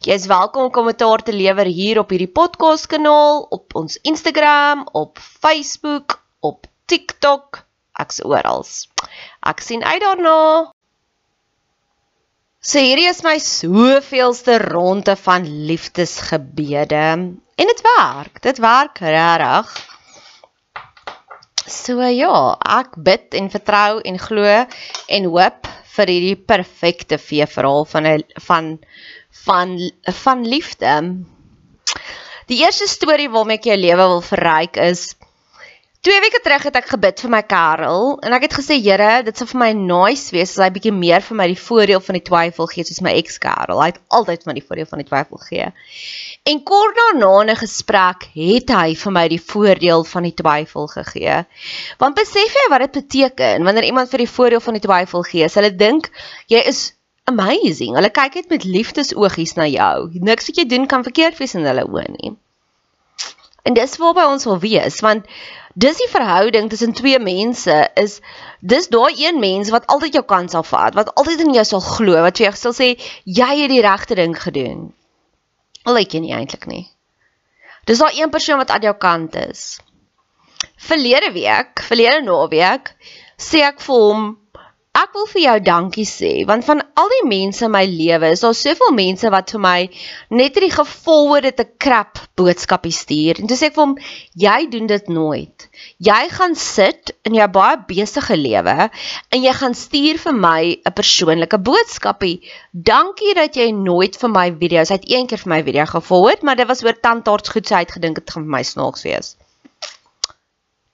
Jy is welkom om kommentaar te lewer hier op hierdie podcast kanaal, op ons Instagram, op Facebook, op TikTok, ek's oral. Ek sien uit daarna. So hierdie is my soveelste ronde van liefdesgebede en dit werk. Dit werk regtig. So ja, ek bid en vertrou en glo en hoop vir hierdie perfekte vee verhaal van 'n van van van liefde. Die eerste storie waarmee ek jou lewe wil verryk is Twee weke terug het ek gebid vir my Karel en ek het gesê Here, dit sou vir my nice wees as hy bietjie meer vir my die voordeel van die twyfel gee soos my ex Karel. Hy het altyd van die voordeel van die twyfel gegee. En kort daarna in 'n gesprek het hy vir my die voordeel van die twyfel gegee. Want besef jy wat dit beteken wanneer iemand vir die voordeel van die twyfel gee? Hulle dink jy is amazing. Hulle kyk net met liefdesoogies na jou. Niks wat jy doen kan verkeerd wees in hulle oë nie. En dis waar by ons wil wees want dis die verhouding tussen twee mense is dis daai een mens wat altyd jou kans sal vat, wat altyd in jou sal glo, wat vir jou sal sê jy het die regte ding gedoen. Al lyk jy nie eintlik nie. Dis daai een persoon wat aan jou kant is. Verlede week, verlede naweek, sê ek vir hom Ek wil vir jou dankie sê want van al die mense in my lewe is daar soveel mense wat vir my net hierdie gevolgde te krap boodskappe stuur. En toe sê ek vir hom, jy doen dit nooit. Jy gaan sit in jou baie besige lewe en jy gaan stuur vir my 'n persoonlike boodskapie. Dankie dat jy nooit vir my video's uit een keer vir my video gevolg het, maar dit was oor tandarts goed sê uitgedink het gaan vir my snaaks wees.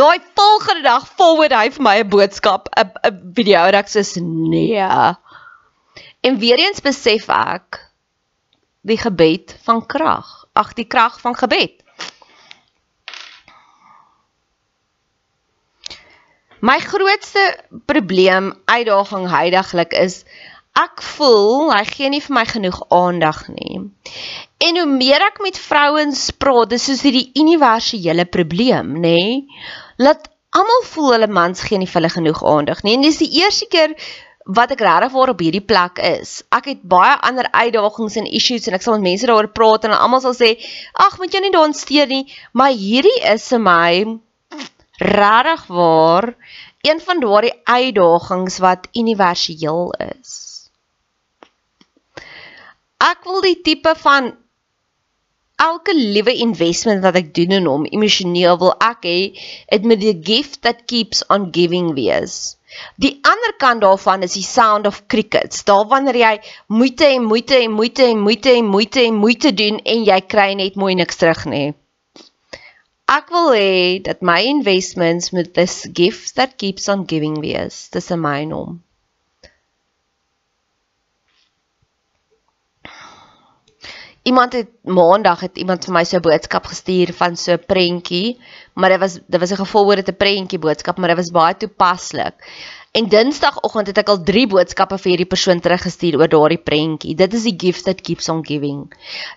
Daai volgende dag forward hy vir my 'n boodskap, 'n 'n video en ek sê nee. En weer eens besef ek die gebed van krag. Ag, die krag van gebed. My grootste probleem uitdaging heidaglik is ek voel hy gee nie vir my genoeg aandag nie. En hoe meer ek met vrouens praat, dis soos hierdie universele probleem, nê? Nee? Laat almal voel hulle mans gee nie vir hulle genoeg aandag nie. En dis die eerste keer wat ek regtig waar op hierdie plek is. Ek het baie ander uitdagings en issues en ek sal met mense daaroor praat en almal sal sê, "Ag, moet jy nie daarin steur nie." Maar hierdie is vir my regtig waar een van daardie uitdagings wat universeel is. Ek wil die tipe van elke liewe investment wat ek doen in hom emosioneel wil ek hê dit moet die gift that keeps on giving wees. Die ander kant daarvan is die sound of crickets. Daar wanneer jy moeite en moeite en moeite en moeite en moeite en moeite doen en jy kry net mooi niks terug nie. Ek wil hê dat my investments met this gift that keeps on giving wees. Dis 'n my naam. Iemand het maandag het iemand vir my so 'n boodskap gestuur van so 'n prentjie, maar dit was dit was 'n gevolgde prentjie boodskap, maar dit was baie toepaslik. En Dinsdagoggend het ek al 3 boodskappe vir hierdie persoon teruggestuur oor daardie prentjie. Dit is die gift that keeps on giving.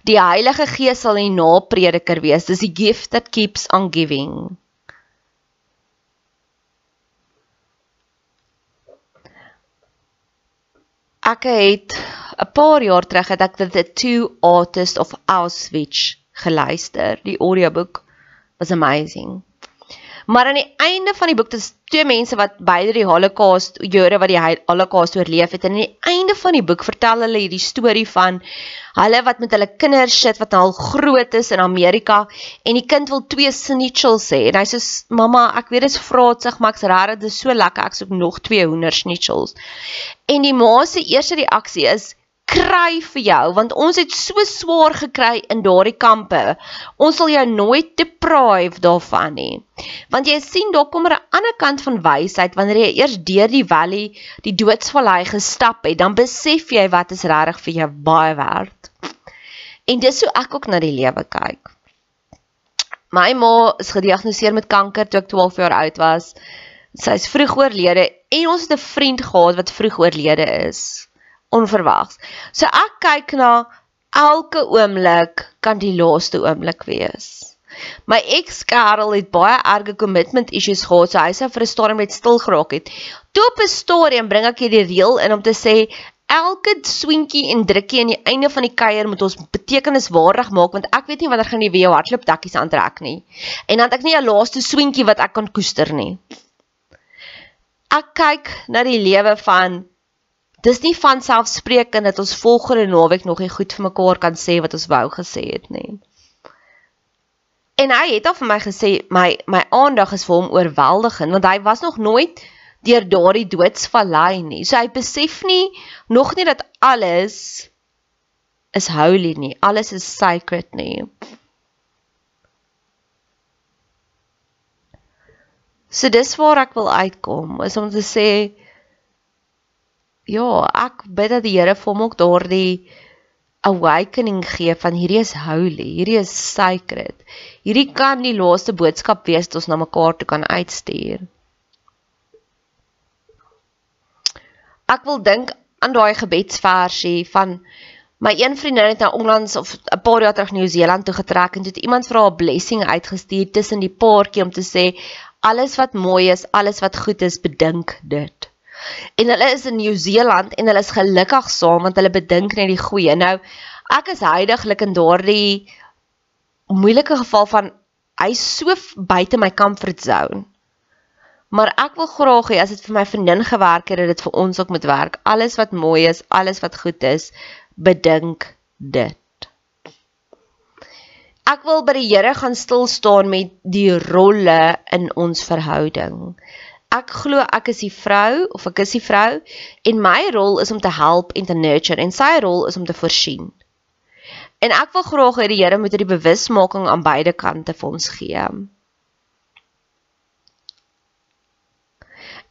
Die Heilige Gees sal die naprediker wees. Dis die gift that keeps on giving. Ek het 'n paar jaar terug het ek The Two Artists of Auschwitz geluister. Die audioboek was amazing. Maar aan die einde van die boek dis twee mense wat beide die Holocaust Jode wat die Holocaust oorleef het. En aan die einde van die boek vertel hulle hierdie storie van hulle wat met hulle kinders sit wat al groot is in Amerika en die kind wil twee schnitzel sê en hy sê mamma ek weet dit is vraatsig maar ek's rare dit is so lekker ek soek nog twee hoender schnitzels en die ma se eerste reaksie is kry vir jou want ons het so swaar gekry in daardie kampe. Ons sal jou nooit deprive daarvan nie. Want jy sien daar kom 'n ander kant van wysheid wanneer jy eers deur die valley, die doodsvallei gestap het, dan besef jy wat is regtig vir jou baie werd. En dis hoe ek ook na die lewe kyk. My ma is gediagnoseer met kanker toe ek 12 jaar oud was. Sy is vroeg oorlede en ons het 'n vriend gehad wat vroeg oorlede is onverwags. So ek kyk na elke oomblik kan die laaste oomblik wees. My ex-Karel het baie erge commitment issues gehad, so hy sou vir 'n stadium net stil geraak het. Toe op 'n stadium bring ek hierdie reël in om te sê elke swinkie en drukkie aan die einde van die kuier moet ons betekeniswaardig maak want ek weet nie wanneer gaan jy weer jou hardloop dakkies aantrek nie. En dan het ek nie 'n laaste swinkie wat ek kan koester nie. Ek kyk na die lewe van dis nie van selfspreekend dat ons volgende naweek nog nie goed vir mekaar kan sê wat ons wou gesê het nie. En hy het al vir my gesê my my aandag is vir hom oorweldigend want hy was nog nooit deur daardie doodsvallei nie. So hy besef nie nog nie dat alles is holy nie. Alles is sacred nie. So dis waar ek wil uitkom, is om te sê ja, ek bid dat die Here vir hom ook daardie awakening gee van hierdie is holy, hierdie is sacred. Hierdie kan die laaste boodskap wees wat ons na mekaar toe kan uitstuur. Ek wil dink aan daai gebedsversie van my een vriendin het nou onlangs of 'n paar jaar terug Nieu-Seeland toe getrek en toe het iemand vir haar 'n blessing uitgestuur tussen die paartjie om te sê alles wat mooi is, alles wat goed is, bedink dit. En hulle is in Nieu-Seeland en hulle is gelukkig saam want hulle bedink net die goeie. Nou ek is heidaglik in daardie moeilike geval van hy so buite my comfort zone. Maar ek wil graag hê as dit vir my vriendin gewerk het, dat dit vir ons ook moet werk. Alles wat mooi is, alles wat goed is, bedink dit. Ek wil by die Here gaan stil staan met die rolle in ons verhouding ek glo ek is die vrou of ek is die vrou en my rol is om te help en te nurture en sy rol is om te voorsien. En ek wil graag hê die Here moet hierdie bewusmaking aan beide kante vir ons gee.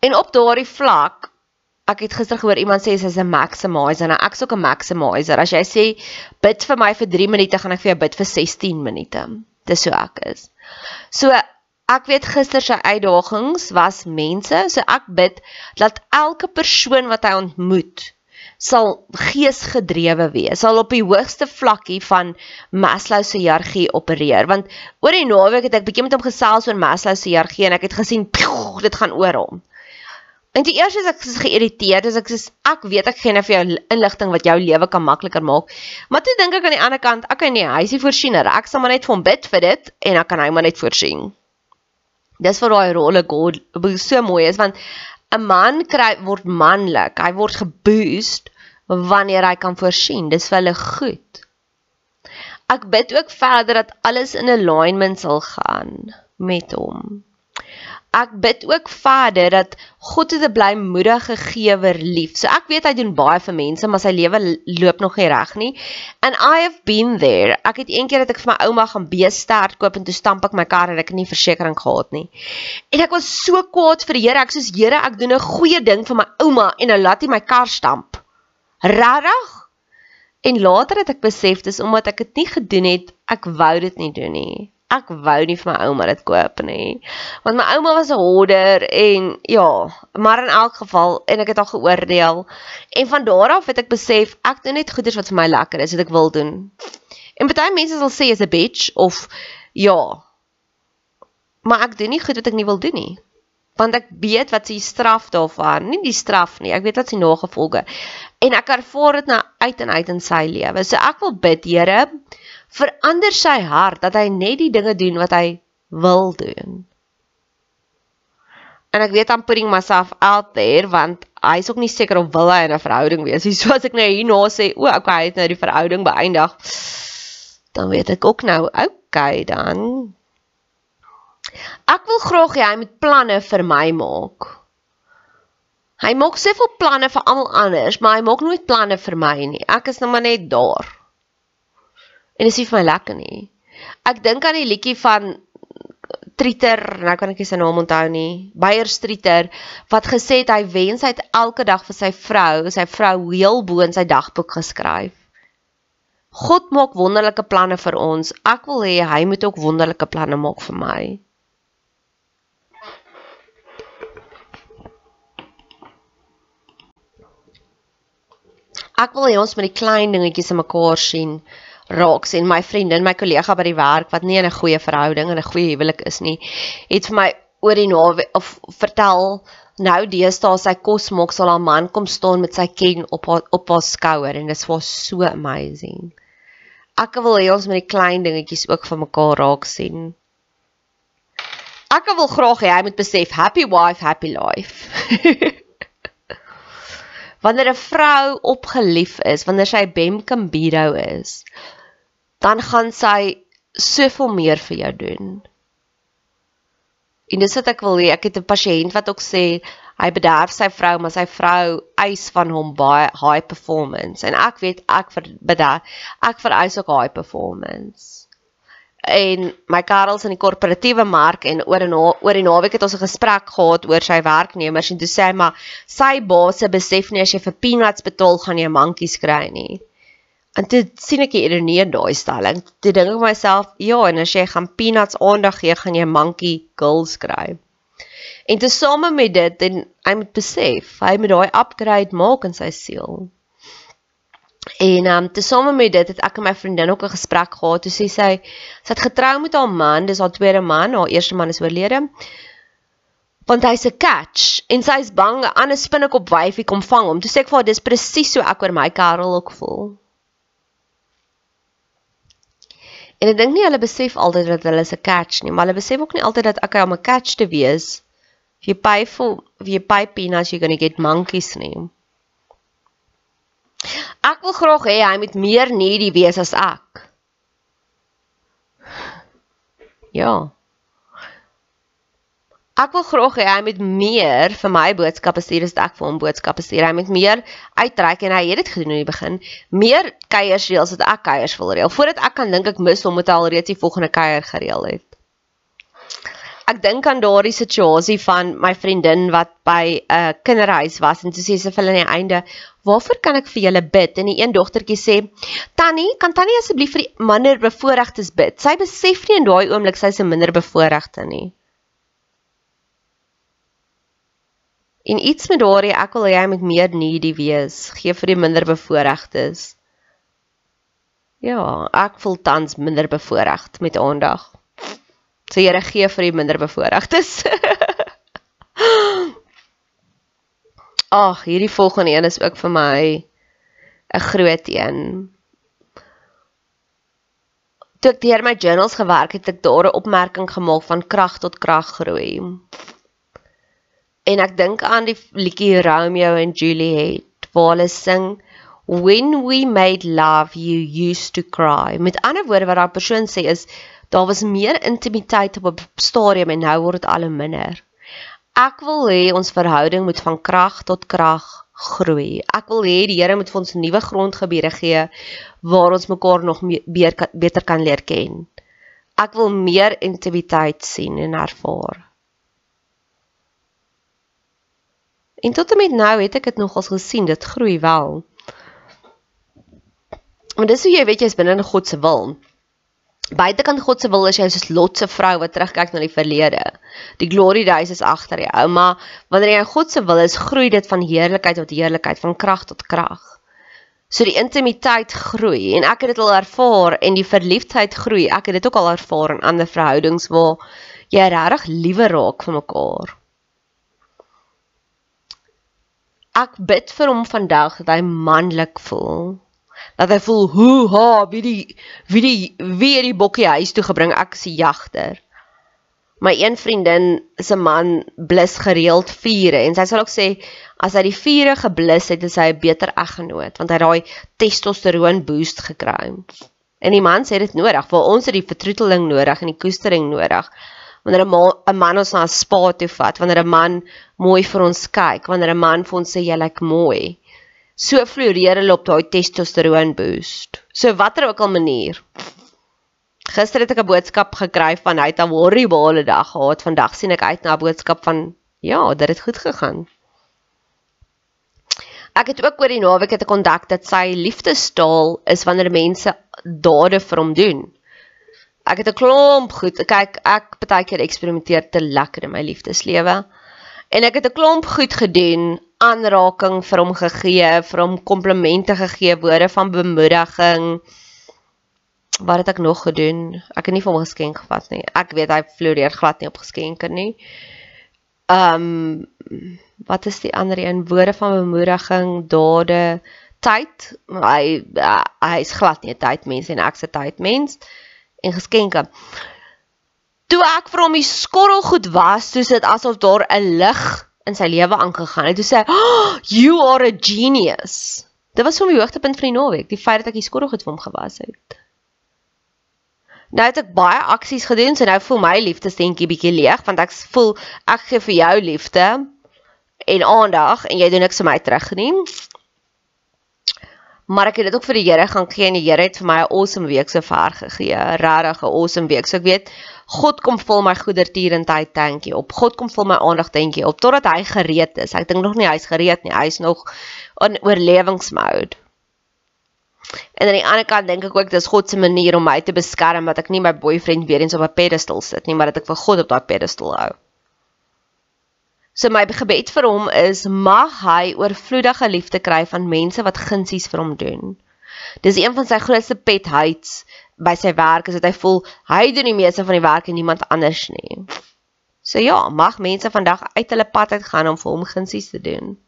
En op daardie vlak Ek het gister gehoor iemand sê sy's 'n maximizer. Nou ek's ook 'n maximizer. As jy sê bid vir my vir 3 minute, gaan ek vir jou bid vir 16 minute. Dis hoe ek is. So Ek weet gister se uitdagings was mense, so ek bid dat elke persoon wat hy ontmoet sal geesgedrewe wees, sal op die hoogste vlakkie van Maslow se hiërargie opereer. Want oor die naweek het ek bietjie met hom gesels oor Maslow se hiërargie en ek het gesien pjoh, dit gaan oor hom. En die eerste is ek is geïrriteerd, dis ek sê ek weet ek gee net vir jou inligting wat jou lewe kan makliker maak. Maar toe dink ek aan die ander kant, okay nee, hy is die voorsiener. Ek sal maar net vir hom bid vir dit en dan kan hy maar net voorsien. Dis vir daai rolle God so mooi is want 'n man kry word manlik. Hy word geboost wanneer hy kan voorsien. Dis vir hulle goed. Ek bid ook verder dat alles in alignment sal gaan met hom. Ek bid ook verder dat God het 'n blymoedige gewer lief. So ek weet hy doen baie vir mense, maar sy lewe loop nog nie reg nie. And I have been there. Ek het eendag dat ek vir my ouma gaan beestert koop en toe stamp ek my kar en ek het nie versekerings gehad nie. En ek was so kwaad vir die Here. Ek sê Here, ek doen 'n goeie ding vir my ouma en nou laat hy my kar stamp. Regtig? En later het ek besef dis omdat ek dit nie gedoen het, ek wou dit nie doen nie ek wou nie vir my ouma dit koop nie. Want my ouma was 'n hoarder en ja, maar in elk geval en ek het haar geoordeel. En van daar af het ek besef ek doen net goeders wat vir my lekker is, wat ek wil doen. En baie mense sal sê jy's 'n bitch of ja. Maar ek doen nie goed wat ek nie wil doen nie. Want ek weet wat se straf daarvan, nie die straf nie. Ek weet wat se nagevolge. En ek ervaar dit nou uit en uit in sy lewe. So ek wil bid, Here, verander sy hart dat hy net die dinge doen wat hy wil doen. En ek weet I'm putting myself out there want hy is ook nie seker of wil hy in 'n verhouding wees. So as ek nou hierna sê, o, okay, hy het nou die verhouding beëindig, dan weet ek ook nou, okay dan. Ek wil graag hy moet planne vir my maak. Hy maak soveel planne vir almal anders, maar hy maak nooit planne vir my nie. Ek is nou maar net daar en dit is vir my lekker nie. Ek dink aan die liedjie van Trieter, nou kan ek nie sy naam onthou nie, Beyer Trieter wat gesê het hy wens hy het elke dag vir sy vrou, sy vrou heel bo in sy dagboek geskryf. God maak wonderlike planne vir ons. Ek wil hê hy moet ook wonderlike planne maak vir my. Ek wil hê ons moet die klein dingetjies in mekaar sien raak sien my vriendin, my kollega by die werk wat nie in 'n goeie verhouding en 'n goeie huwelik is nie, het vir my oor die nawe of vertel nou deesdae sy kos maak sal haar man kom staan met sy ken op haar op haar skouer en dit was so amazing. Ek wil hê ons moet die klein dingetjies ook van mekaar raak sien. Ek wil graag hê hy moet besef happy wife happy life. wanneer 'n vrou opgelief is, wanneer sy bemkambiro is, dan gaan sy soveel meer vir jou doen. En dis wat ek wil hê, ek het 'n pasiënt wat ook sê hy bederf sy vrou, maar sy vrou eis van hom baie high performance en ek weet ek vir bederf ek vereis ook high performance. En my Karels in die korporatiewe mark en oor en oor die naweek het ons 'n gesprek gehad oor sy werknemers en toe sê hy maar sy baas besef nie as jy vir peanuts betaal gaan jy mankies kry nie. En toe sien ek die ironie in daai stelling. Toe dink ek myself, ja, en as jy gaan peanuts aandag gee, gaan jy monkey girls kry. En te same met dit en hy moet besef, hy moet daai upgrade maak in sy siel. En um te same met dit het ek en my vriendin ook 'n gesprek gehad. Toe sê sy, sy het getrou met haar man, dis haar tweede man, haar eerste man is oorlede. Want hy's 'n catch en sy's bang 'n ander spinnekop wyfie kom vang hom. Toe sê ek vir haar, dis presies so ek oor my Karel ook voel. En ek dink nie hulle besef altyd dat hulle 'n catch nie, maar hulle besef ook nie altyd dat ek om 'n catch te wees. If you pay for if you pay peanuts you're going to get monkeys nie. Ek wil graag hê hy moet meer needy wees as ek. Ja. Ek wil graag hê hy moet meer vir my boodskappe stuur as ek vir hom boodskappe stuur. Hy moet meer uitreik en hy het dit gedoen in die begin. Meer kuiers reël as wat ek kuiers wil reël. Voordat ek kan dink ek mis hom moet al reeds die volgende kuier gereël het. Ek dink aan daardie situasie van my vriendin wat by 'n uh, kinderhuis was en toe sê sy vir hulle aan die einde, "Waarvoor kan ek vir julle bid?" En die een dogtertjie sê, "Tannie, kan tannie asseblief vir die minder bevoorregtes bid?" Sy besef nie in daai oomblik sy is 'n minder bevoorregte nie. En iets met daardie ek wil hê hy moet meer needy wees, gee vir die minder bevoorregtes. Ja, ek voel tans minder bevoorregd met aandag. So Here gee vir die minder bevoorregtes. Ag, hierdie volgende een is ook vir my 'n groot een. Toe ek deur my journals gewerk het, het ek daar 'n opmerking gemaak van krag tot krag groei. En ek dink aan die liedjie Romeo en Juliet waar hulle sing when we made love you used to cry. Met ander woorde wat daai persoon sê is daar was meer intimiteit op 'n stadium en nou word dit al minder. Ek wil hê ons verhouding moet van krag tot krag groei. Ek wil hê die Here moet vir ons nuwe grondgebiede gee waar ons mekaar nog meer beter kan leer ken. Ek wil meer intimiteit sien en ervaar. En tot en met nou het ek dit nogals gesien, dit groei wel. Maar dis hoe jy weet jy's binne in God se wil. Buitekant God se wil is jy soos Lot se vrou wat terugkyk na die verlede. Die glory days is agter jou, maar wanneer jy in God se wil is, groei dit van heerlikheid tot heerlikheid, van krag tot krag. So die intimiteit groei en ek het dit al ervaar en die verliefdheid groei. Ek het dit ook al ervaar in ander verhoudings waar jy regtig liewe raak vir mekaar. Ek bid vir hom vandag dat hy manlik voel. Dat hy voel hoe ha wie die wie die wie die bokkie huis toe gebring? Ek is die jagter. My een vriendin se man blus gereeld vure en sy sal ook sê as hy die vure geblus het is hy 'n beter eggenoot want hy het daai testosteroon boost gekry. En die man sê dit nodig vir ons het die vertroeteling nodig en die koestering nodig wanneer 'n man ons na 'n spa toe vat wanneer 'n man mooi vir ons kyk wanneer 'n man vir ons sê jy lyk mooi so floreer hulle op daai testosteroon boost. So watter ook al manier. Gister het ek 'n boodskap gekry van hy het 'n horrible dag gehad. Vandag sien ek uit na 'n boodskap van ja, dit het goed gegaan. Ek het ook oor die naweek het ek ontdek dat sy liefdestaal is wanneer mense dade vir hom doen. Ek het 'n klomp goed. Kyk, ek baie keer eksperimenteer te lekker in my liefdeslewe. En ek het 'n klomp goed gedoen aanraking vir hom gegee, vir hom komplimente gegee, woorde van bemoediging. Wat het ek nog gedoen? Ek het nie vir hom geskenk gevat nie. Ek weet hy floreer glad nie op geskenke nie. Um wat is die ander een? Woorde van bemoediging, dade, tyd. Hy hy is glad nie 'n tydmens en ek se tydmens en geskenke. Toe ek vir hom die skorrelgoed was, soos dit asof daar 'n lig in sy lewe aangegaan het. Toe sê hy, oh, "You are a genius." Dit was vir my hoogtepunt van die naweek, die feit dat ek die skorrelgoed vir hom gewas het. Nou het ek baie aksies gedoen, so nou voel my liefdesentjie bietjie leeg want ek voel ek gee vir jou liefde en aandag en jy doen niks vir my terug nie. Maar ek het dit ook vir die Here gaan gee en die Here het vir my 'n awesome week so ver gegee, regtig 'n awesome week. So ek weet God kom vul my goedertierendheid tankie op. God kom vul my aandag tankie op totdat hy gereed is. Ek dink nog nie hy's gereed nie. Hy's nog in oorlewingsmode. En aan die ander kant dink ek ook dis God se manier om my te beskerm dat ek nie my boyfriend weer eens op 'n pedestal sit nie, maar dat ek vir God op daai pedestal hou. So my gebed vir hom is mag hy oorvloedige liefde kry van mense wat gunsies vir hom doen. Dis een van sy grootste pet hates by sy werk is dat hy voel hy doen die meeste van die werk en niemand anders nie. So ja, mag mense vandag uit hulle pad uit gaan om vir hom gunsies te doen.